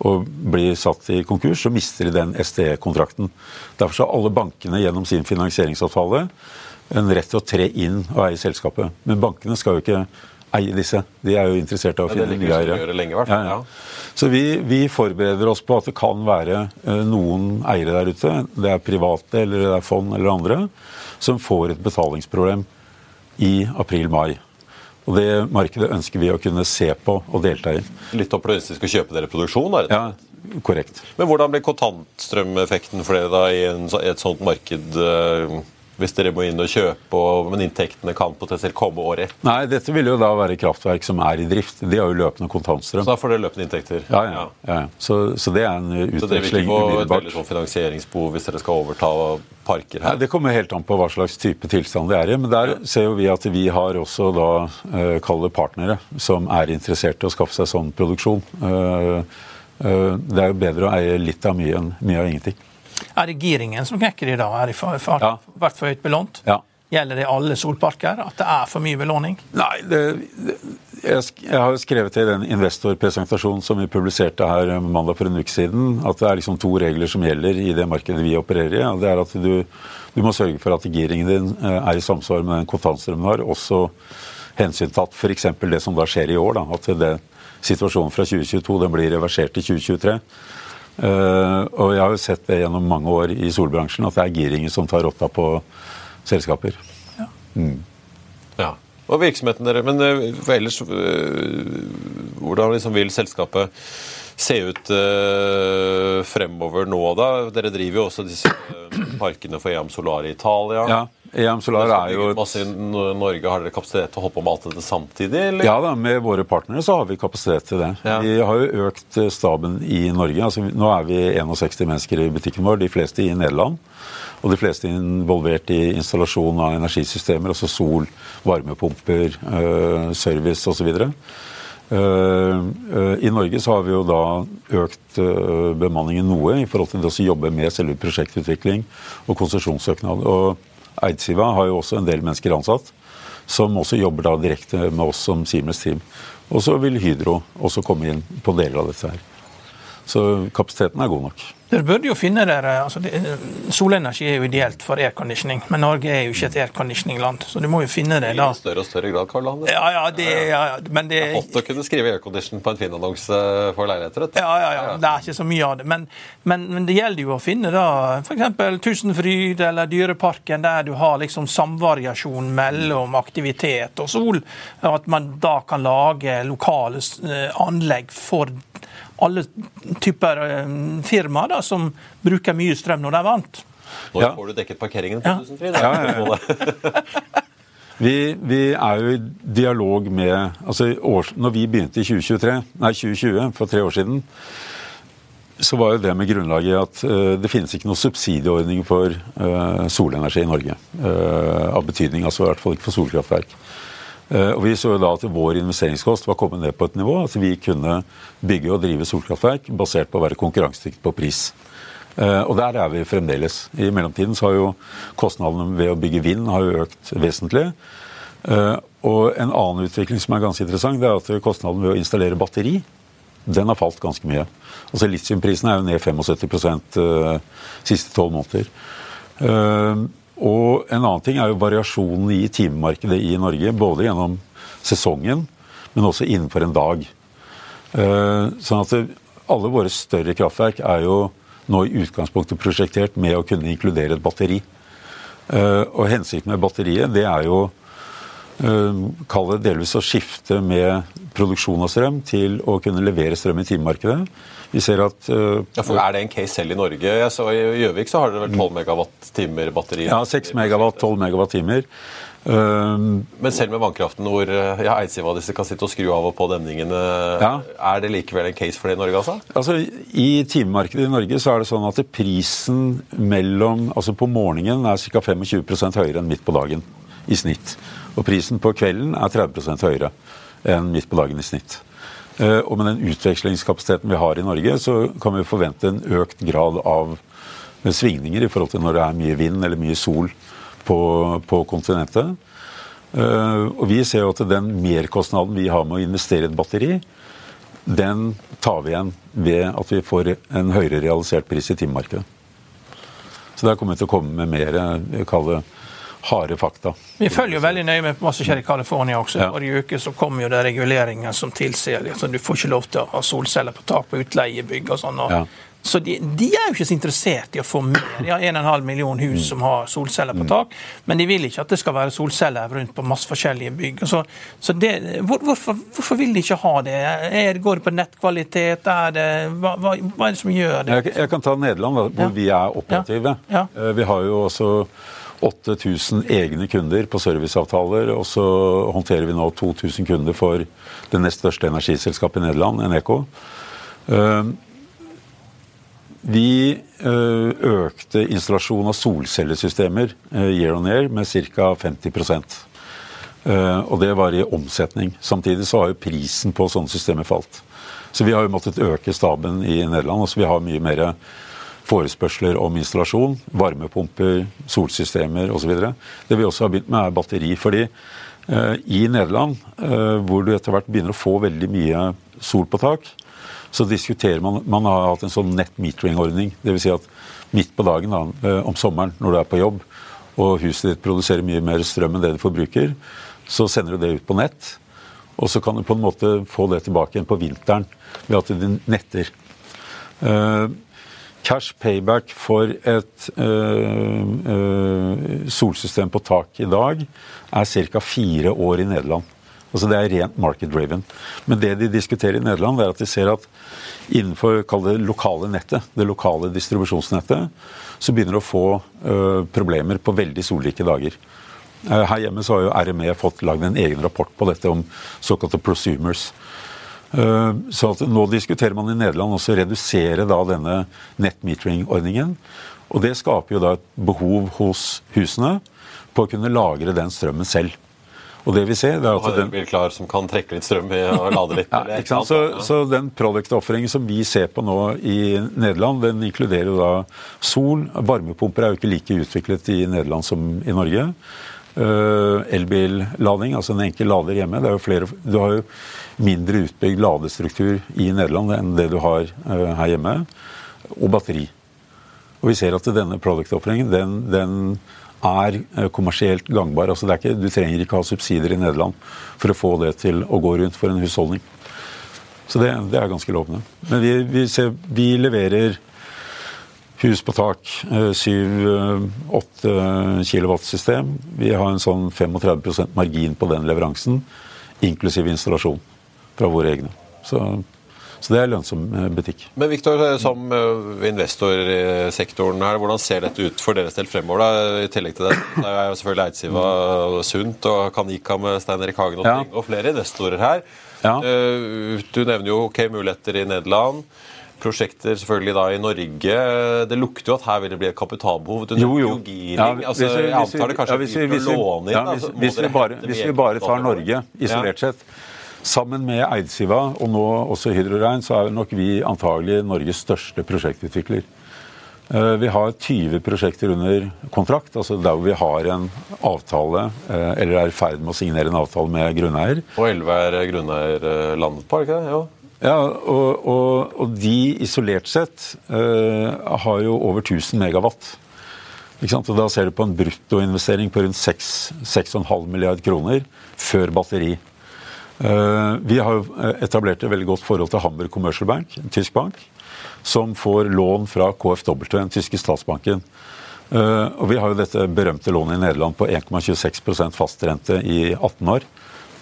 og blir satt i konkurs, så mister de den SDE-kontrakten. Derfor har alle bankene gjennom sin finansieringsavtale en rett til å tre inn og eie selskapet. Men bankene skal jo ikke eie disse. De er jo interessert i å finne nye eiere. Så vi, vi forbereder oss på at det kan være eh, noen eiere der ute, det er private eller det er fond eller andre, som får et betalingsproblem i april-mai. Og det markedet ønsker vi å kunne se på og delta i. Litt opportunistisk å kjøpe dere produksjon? Er det? Ja, korrekt. Men hvordan blir kontantstrømeffekten for dere da i et sånt marked? Hvis dere må inn og kjøpe, og, men inntektene kan potensielt komme året etter? Nei, dette vil jo da være kraftverk som er i drift. De har jo løpende kontantstrøm. Så da får dere løpende inntekter? Ja, ja. ja. Så, så det er en Så dere vil ikke få et veldig sånn finansieringsbehov hvis dere skal overta parker her? Nei. Det kommer helt an på hva slags type tilstand det er i. Men der ser jo vi at vi har også da eh, kalle partnere som er interessert i å skaffe seg sånn produksjon. Eh, eh, det er jo bedre å eie litt av mye enn mye av ingenting. Er det giringen som knekker i dag? Er det for, for, Ja. vært for høyt belånt? Ja. Gjelder det alle solparker? At det er for mye belåning? Nei, det, det, jeg, jeg har skrevet i den investorpresentasjonen som vi publiserte her eh, mandag for en uke siden, at det er liksom to regler som gjelder i det markedet vi opererer i. og Det er at du, du må sørge for at giringen din eh, er i samsvar med den kontantstrømmen du har, også hensyntatt f.eks. det som da skjer i år. Da, at det, situasjonen fra 2022 den blir reversert til 2023. Eh, og jeg har jo sett det gjennom mange år i solbransjen, at det er giringen som tar rotta på selskaper. Ja. Og virksomheten dere, men eh, for ellers eh, Hvordan liksom vil selskapet se ut fremover nå, da? Dere driver jo også disse parkene for EM Solar i Italia. Ja, EM Solar er jo masse i Norge. Har dere kapasitet til å holde på med alt dette samtidig? Eller? Ja da, med våre partnere så har vi kapasitet til det. Ja. Vi har jo økt eh, staben i Norge. altså Nå er vi 61 mennesker i butikken vår, de fleste i Nederland. Og de fleste involvert i installasjon av energisystemer, altså sol, varmepumper, øh, service osv. Uh, I Norge så har vi jo da økt bemanningen noe i forhold til det å jobbe med selve prosjektutvikling og konsesjonssøknad. Og Eidsiva har jo også en del mennesker ansatt som også jobber da direkte med oss som Siemens Team. Og så vil Hydro også komme inn på deler av dette her. Så kapasiteten er god nok. Dere burde jo finne dere, altså det, Solenergi er jo ideelt for airconditioning, men Norge er jo ikke et airconditioning-land, så du må jo finne det da. I større og større grad, Karl Anders. Ja, ja, det, ja, ja, men det Godt å kunne skrive aircondition på en Finn-annonse for leiligheter. Ja, ja, ja, ja, det er ikke så mye av det. Men, men, men det gjelder jo å finne da f.eks. Tusenfryd eller Dyreparken, der du har liksom samvariasjon mellom aktivitet og sol. og At man da kan lage lokale eh, anlegg for alle typer eh, firmaer da, som bruker mye strøm når det er varmt. Nå Ja. får du dekket parkeringen på Ja. Tusenfryd? Ja, ja, Vi, vi er jo i dialog med altså år, Når vi begynte i 2023, nei 2020, for tre år siden, så var jo det med grunnlaget at uh, det finnes ikke noen subsidieordning for uh, solenergi i Norge. Uh, av betydning, altså i hvert fall ikke for solkraftverk. Eh, og Vi så jo da at vår investeringskost var kommet ned på et nivå at vi kunne bygge og drive solkraftverk basert på å være konkurransedyktig på pris. Eh, og der er vi fremdeles. I mellomtiden så har jo kostnadene ved å bygge vind har jo økt vesentlig. Eh, og en annen utvikling som er ganske interessant, det er at kostnaden ved å installere batteri den har falt ganske mye. Altså Litiumprisen er jo ned 75 uh, siste tolv måneder. Eh, og en annen ting er jo variasjonen i timemarkedet i Norge, både gjennom sesongen, men også innenfor en dag. Eh, sånn at alle våre større kraftverk er jo nå i utgangspunktet prosjektert med å kunne inkludere et batteri. Eh, og hensikten med batteriet, det er jo uh, Kall det delvis å skifte med produksjon av strøm til å kunne levere strøm i timemarkedet. Vi ser at uh, Ja, for Er det en case selv i Norge? Jeg så I Gjøvik så har dere vel 12 megawatt-timer batteri? ja, 6 megawatt, 12 megawattimer. Um, Men selv med vannkraften hvor eh, ja, Eidsiva disse kan sitte og skru av og på demningene, Ja. er det likevel en case for det i Norge, altså? Altså, I timemarkedet i Norge så er det sånn at prisen mellom, altså på morgenen er ca. 25% høyere enn midt på dagen i snitt. Og prisen på kvelden er 30% høyere enn midt på dagen i snitt. Eh, Og med den utvekslingskapasiteten vi har i Norge, så kan vi forvente en økt grad av svingninger i forhold til når det er mye vind eller mye sol på, på kontinentet. Eh, Og vi ser jo at den merkostnaden vi har med å investere i et batteri, den tar vi igjen ved at vi får en høyere realisert pris i timemarkedet. Så der kommer vi til å komme med mer jeg kaller det, harde fakta. Vi følger jo veldig nøye med på hva som skjer i California også. Ja. Forrige uke så kom jo det reguleringer som tilsier at du får ikke lov til å ha solceller på tak på utleiebygg og sånn. Ja. Så de, de er jo ikke så interessert i å få mer. De har 1,5 million Mm. hus som har solceller på tak, men de vil ikke at det skal være solceller rundt på masse forskjellige bygg. Så, så det, hvor, hvorfor, hvorfor vil de ikke ha det? Er, går det på nettkvalitet? Det, hva, hva, hva er det som gjør det? Jeg, jeg kan ta Nederland, hvor Ja. vi er operative. Ja. Ja. Vi har jo også 8000 egne kunder på serviceavtaler, og så håndterer vi nå 2000 kunder for det nest største energiselskapet i Nederland, Eneco. Eh, Vi eh, økte installasjon av solcellesystemer eh, year on year med ca. 50 Eh, Og det var i omsetning. Samtidig så har jo prisen på sånne systemer falt. Så vi har jo måttet øke staben i Nederland. Altså vi har mye mer forespørsler om installasjon. Varmepumper, solsystemer osv. Det vi også har begynt med, er batteri. Fordi eh, i Nederland, eh, hvor du etter hvert begynner å få veldig mye sol på tak, så diskuterer man Man har hatt en sånn net metering-ordning. Dvs. Si at midt på dagen da, eh, om sommeren når du er på jobb, og huset ditt produserer mye mer strøm enn det du forbruker, så sender du det ut på nett. Og så kan du på en måte få det tilbake igjen på vinteren ved at du netter. Cash payback for et eh, eh, solsystem på tak i dag er ca. fire år i Nederland. Altså Det er rent market driven. Men det de diskuterer i Nederland, er at de ser at innenfor det lokale nettet, det lokale distribusjonsnettet, så begynner de å få eh, problemer på veldig solrike dager. Her hjemme så har jo RME fått lagd en egen rapport på dette om såkalte prosumers. Eh, Så at nå diskuterer man i Nederland også å redusere da denne nettmetering-ordningen. Og det skaper jo da et behov hos husene på å kunne lagre den strømmen selv. Og det vi ser, det er at den, en bil klar som kan trekke litt strøm i og lade litt. ja, ikke sant? Så, så den product-offeringen som vi ser på nå i Nederland, den inkluderer jo da sol. Varmepumper er jo ikke like utviklet i Nederland som i Norge. Uh, Elbillading, altså en enkel lader hjemme. Det er jo flere, du har jo mindre utbygd ladestruktur i Nederland enn det du har eh, her hjemme. Og batteri. Og vi ser at denne product-offeringen den, den er eh, kommersielt gangbar. Altså ikke, du trenger ikke ha subsidier i Nederland for å få det til å gå rundt for en husholdning. Så det, det er ganske lovende. Men vi, vi, ser, vi leverer hus på tak, 7-8 kW-system. Vi har en sånn 35% margin på den leveransen, inklusiv installasjon fra våre egne. Så, så det er lønnsom eh, butikk. Men Victor, som investorsektoren her, hvordan ser dette ut for deres del fremover? da? I tillegg til det, så er jo selvfølgelig Eidsiva Sundt og Kanika med Stein Erik Hagen og, Ja. og flere investorer her. Ja. Eh, Du nevner jo ok muligheter i Nederland. Prosjekter selvfølgelig da i Norge. Det lukter jo at her vil det bli et kapitalbehov. Jo, jo. Ja, altså, vi- jeg antar det kanskje ja, hvis vi- å hvis låne inn. ja, da, hvis, hvis, vi bare, hvis vi bare tar Norge isolert sett, sammen med Eidsiva og nå også Hydrorein, så er nok vi antagelig Norges største prosjektutvikler. Eh, Vi har 20 prosjekter under kontrakt, altså der hvor vi har en avtale, eh, eller er i ferd med å signere en avtale med grunneier. Og 11 er grunneier eh, landet på, er det ikke det? Jo. Ja, og, og, og de isolert sett uh, har jo over 1000 megawatt. Og da ser du på en bruttoinvestering på rundt 6,5 milliard kroner før batteri. Uh, vi har etablert et veldig godt forhold til Hamburg Commercial Bank, en tysk bank, som får lån fra KfW, den tyske statsbanken. Uh, og vi har jo dette berømte lånet i Nederland på 1,26% fastrente i 18 år.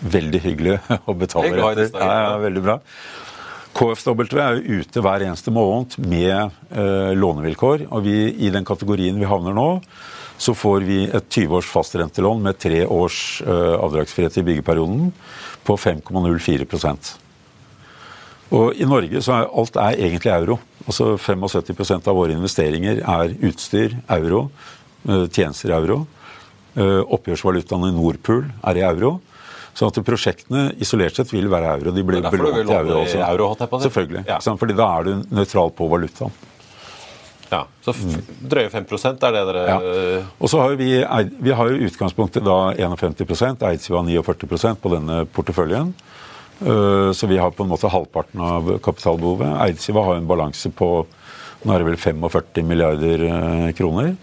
Veldig hyggelig å betale Det er etter. ja, ja. veldig bra. KFW er jo ute hver eneste måned med eh, lånevilkår. og vi, I den kategorien vi havner nå, så får vi et 20 års fastrentelån med tre års eh, avdragsfrihet i byggeperioden på 5,04% Og I Norge så er alt er egentlig euro. Altså 75% av våre investeringer er utstyr, euro, eh, tjenester euro. Eh, Oppgjørsvalutaen i Nordpool er i euro. Så at prosjektene isolert sett vil være euro. De blir belånt i euro også. euro. Selvfølgelig. Ja. Fordi da er du nøytral på valutaen. Ja, Så drøye 5 er det dere Ja. Og så har vi, vi har jo utgangspunktet da 51% Eidsiva 49% på denne porteføljen. Eh, Så vi har på en måte halvparten av kapitalbehovet. Eidsiva har en balanse på nå er det vel 45 milliarder eh, kroner.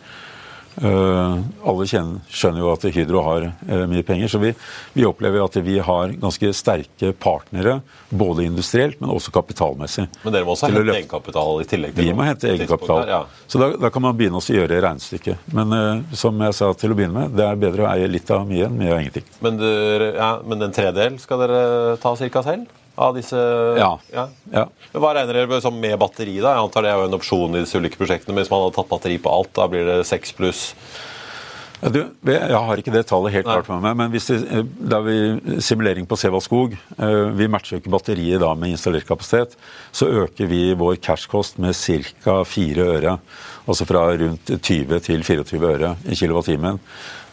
Uh, alle kjenner, skjønner jo at Hydro har uh, mye penger, så vi, vi, opplever at vi har ganske sterke partnere, både industrielt, men også kapitalmessig. Men dere må også hente egenkapital i tillegg? til Vi må hente egenkapital. Ja. Så da, da, kan man begynne å gjøre regnestykket. Men uh, som jeg sa til å begynne med, det er bedre å eie litt av mye enn mye av ingenting. Men, du, ja, men en tredel skal dere ta ca. selv? Av disse Ja. ja. ja. Hva regner dere med, med batteri? da? Jeg antar det er jo en opsjon i disse ulike prosjektene. Men hvis man hadde tatt batteri på alt, da blir det seks pluss? Du, jeg har ikke det tallet helt klart med meg, men hvis det, eh, da vi simulering på Sevaldskog skog Vi matcher ikke batteriet da med installert kapasitet. Så øker vi vår cashkost med ca. 4 øre. Altså fra rundt 20 til 24 øre i kilowattimen.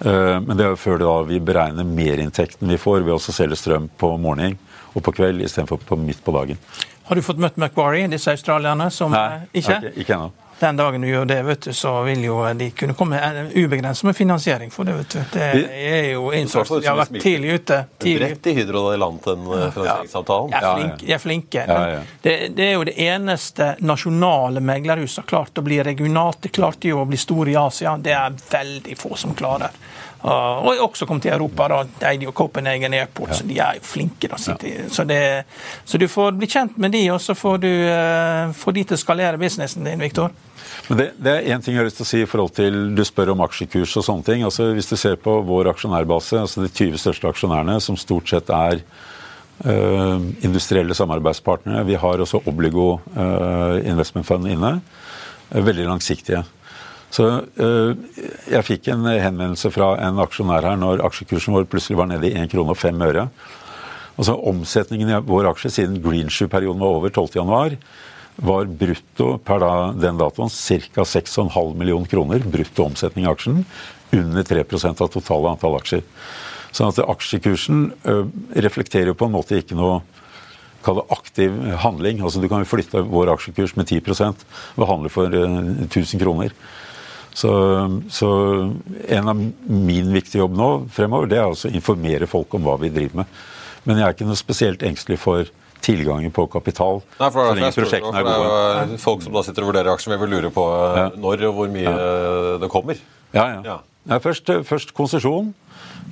Eh, men det er jo før da vi beregner merinntekten vi får ved å selge strøm på morgenen og på kveld istedenfor på midt på dagen. Har du fått møtt Macquarie, disse australierne? som Nei, ikke? Okay, ikke ennå. Den dagen du gjør det, vet du, så vil jo de kunne komme ubegrenset med finansiering for det. vet du. Det er jo innført. De har vært tidlig ute. Tidlig. Rett i Hydro den eh, finansieringsavtalen. Ja, de er flinke. De er flinke. Ja, ja. Det, det, er jo det eneste nasjonale meglerhuset har klart å bli regionalt. Det klarte jo å bli store i Asia. Det er veldig få som klarer. Og også kom til Europa. da, De eide jo Copenhagen Airport, så de er jo flinke. da, så, det, så, du får bli kjent med de, og så får du uh, få de til å skalere businessen din, Viktor. Men det, det er én ting jeg har lyst til å si i forhold til Du spør om aksjekurs og sånne ting. altså Hvis du ser på vår aksjonærbase, altså de 20 største aksjonærene, som stort sett er uh, industrielle samarbeidspartnere Vi har også Obligo uh, Investment Fund inne. Veldig langsiktige. Så øh, jeg fikk en henvendelse fra en aksjonær her når aksjekursen vår plutselig var nede i 1 krone og 5 øre. Altså Omsetningen i vår aksje siden Greenshoe-perioden var over 12.1, var brutto per da, den datoen ca. 6,5 millioner kroner brutto omsetning i aksjen. Under 3% av totale antall aksjer. Sånn at aksjekursen øh, reflekterer på en måte ikke noe kall det aktiv handling. Altså Du kan jo flytte vår aksjekurs med 10 ved å handle for øh, 1000 kroner. Så, så, en av min viktige jobb nå fremover, det er altså å informere folk om hva vi driver med. Men jeg er ikke noe spesielt engstelig for tilgangen på kapital. Nei, for det er, er. Det er folk som da sitter og vurderer aksjer, vil lure på eh, ja. når og hvor mye ja. det kommer. Ja, ja. ja. Nei, først, først konsesjon.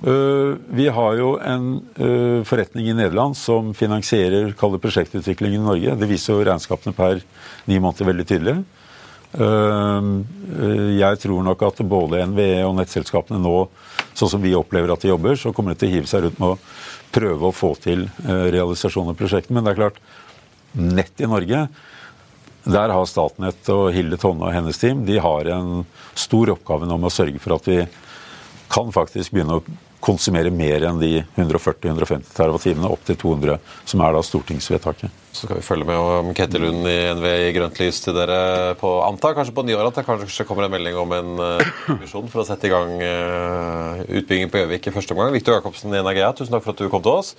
Uh, vi har jo en uh, forretning i Nederland som finansierer prosjektutviklingen i Norge. Det viser jo regnskapene per ni måneder veldig tydelig. Ehm, eh, jeg tror nok at både NVE og nettselskapene nå, sånn som vi opplever at de jobber, så kommer de til å hive seg rundt med å prøve å få til eh, realisasjon av prosjektene. Men det er klart, nett i Norge, der har Statnett og Hilde Tonne og hennes team de har en stor oppgave nå med å sørge for at vi kan faktisk begynne å konsumere mer enn de 140-150 TWh, opp til 200, som er da stortingsvedtaket. Så skal vi følge med om Ketil Lund i NVE i grønt lys til dere på Anta. Kanskje på nyåret at det kanskje kommer en melding om en visjon for å sette i gang uh, utbygging på Gjøvik i første omgang. Viktor Jacobsen i Energea, tusen takk for at du kom til oss.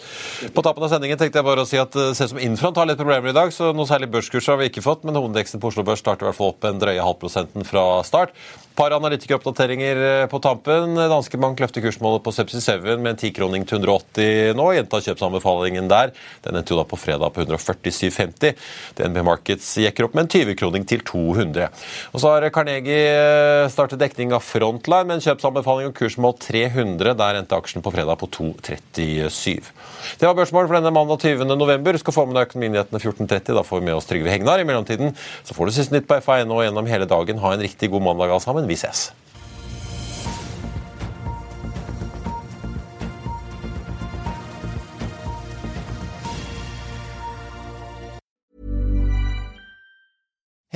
På tappen av sendingen tenkte jeg bare å si at det ser ut som Infront har litt problemer i dag, så noe særlig børskurs har vi ikke fått, men hovedindeksen på Oslo Børs starter i hvert fall opp en drøye halvprosenten fra start. Par analytikeroppdateringer eh, på tampen. Danske Bank løfter kursmålet på Sepsi 7 med en tikroning til 180 nå. Gjenta kjøpsanbefalingen der. Den endte jo da på fredag på 140 47,50. DNB Markets gikk opp med en 20-kroning til 200. Og så har Carnegie eh, startet dekning av Frontline med en kjøpsanbefaling og kursmål 300. Der endte aksjen på fredag på 2,37. Det var børsmålet for denne mandag 20. november. Skal få med deg Økonominyhetene 14.30. Da får vi med oss Trygve Hegnar. I mellomtiden så får du siste nytt på FA1 og gjennom hele dagen. Ha en riktig god mandag alle sammen. Vi ses.